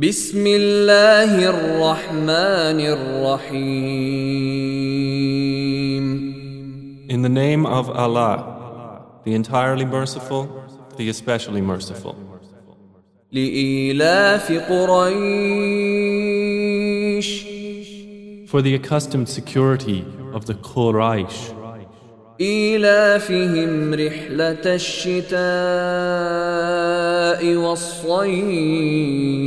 بسم الله الرحمن الرحيم In the name of Allah, the entirely merciful, the especially merciful. لإيلاف قريش For the accustomed security of the Quraysh, إيلافهم رحلة الشتاء والصيف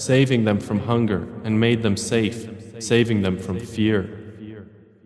saving them from hunger, and made them safe, saving them from fear.